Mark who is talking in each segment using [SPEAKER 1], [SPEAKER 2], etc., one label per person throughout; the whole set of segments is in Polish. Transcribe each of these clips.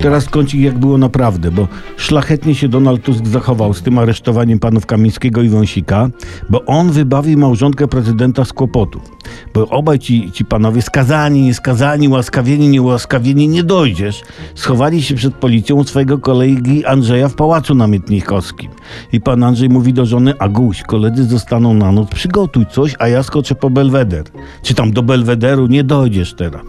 [SPEAKER 1] Teraz kącik jak było naprawdę, bo szlachetnie się Donald Tusk zachował z tym aresztowaniem panów Kamińskiego i Wąsika, bo on wybawił małżonkę prezydenta z kłopotów. Bo obaj ci, ci panowie, skazani, nieskazani, łaskawieni, niełaskawieni, nie dojdziesz, schowali się przed policją swojego kolegi Andrzeja w pałacu namietnikowskim. I pan Andrzej mówi do żony, Aguś, koledzy zostaną na noc, przygotuj coś, a ja skoczę po Belweder. Czy tam do Belwederu nie dojdziesz teraz.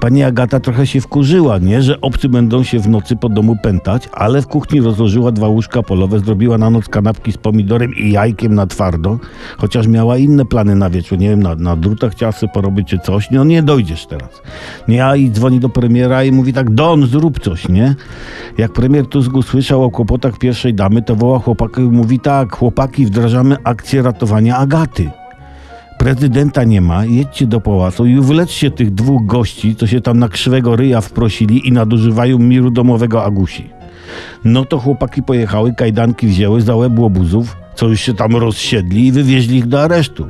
[SPEAKER 1] Pani Agata trochę się wkurzyła, nie? Że obcy będą się w nocy po domu pętać, ale w kuchni rozłożyła dwa łóżka polowe, zrobiła na noc kanapki z pomidorem i jajkiem na twardo, chociaż miała inne plany na wieczór, nie wiem, na, na drutach chciała sobie porobić czy coś, no nie dojdziesz teraz. Nie, a i dzwoni do premiera i mówi tak, Don, zrób coś, nie? Jak premier Tusk usłyszał o kłopotach pierwszej damy, to woła chłopaka i mówi tak, chłopaki, wdrażamy akcję ratowania Agaty prezydenta nie ma, jedźcie do pałacu i wyleczcie tych dwóch gości, co się tam na krzywego ryja wprosili i nadużywają miru domowego Agusi. No to chłopaki pojechały, kajdanki wzięły za łeb łobuzów, co już się tam rozsiedli i wywieźli ich do aresztu.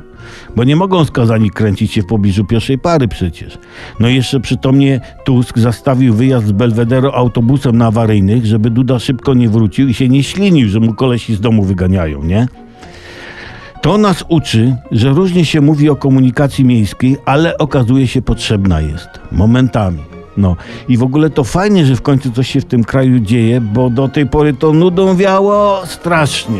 [SPEAKER 1] Bo nie mogą skazani kręcić się w pobliżu pierwszej pary przecież. No i jeszcze przytomnie Tusk zastawił wyjazd z Belwederu autobusem na awaryjnych, żeby Duda szybko nie wrócił i się nie ślinił, że mu kolesi z domu wyganiają, nie? To nas uczy, że różnie się mówi o komunikacji miejskiej, ale okazuje się potrzebna jest. Momentami. No i w ogóle to fajnie, że w końcu coś się w tym kraju dzieje, bo do tej pory to nudą wiało strasznie.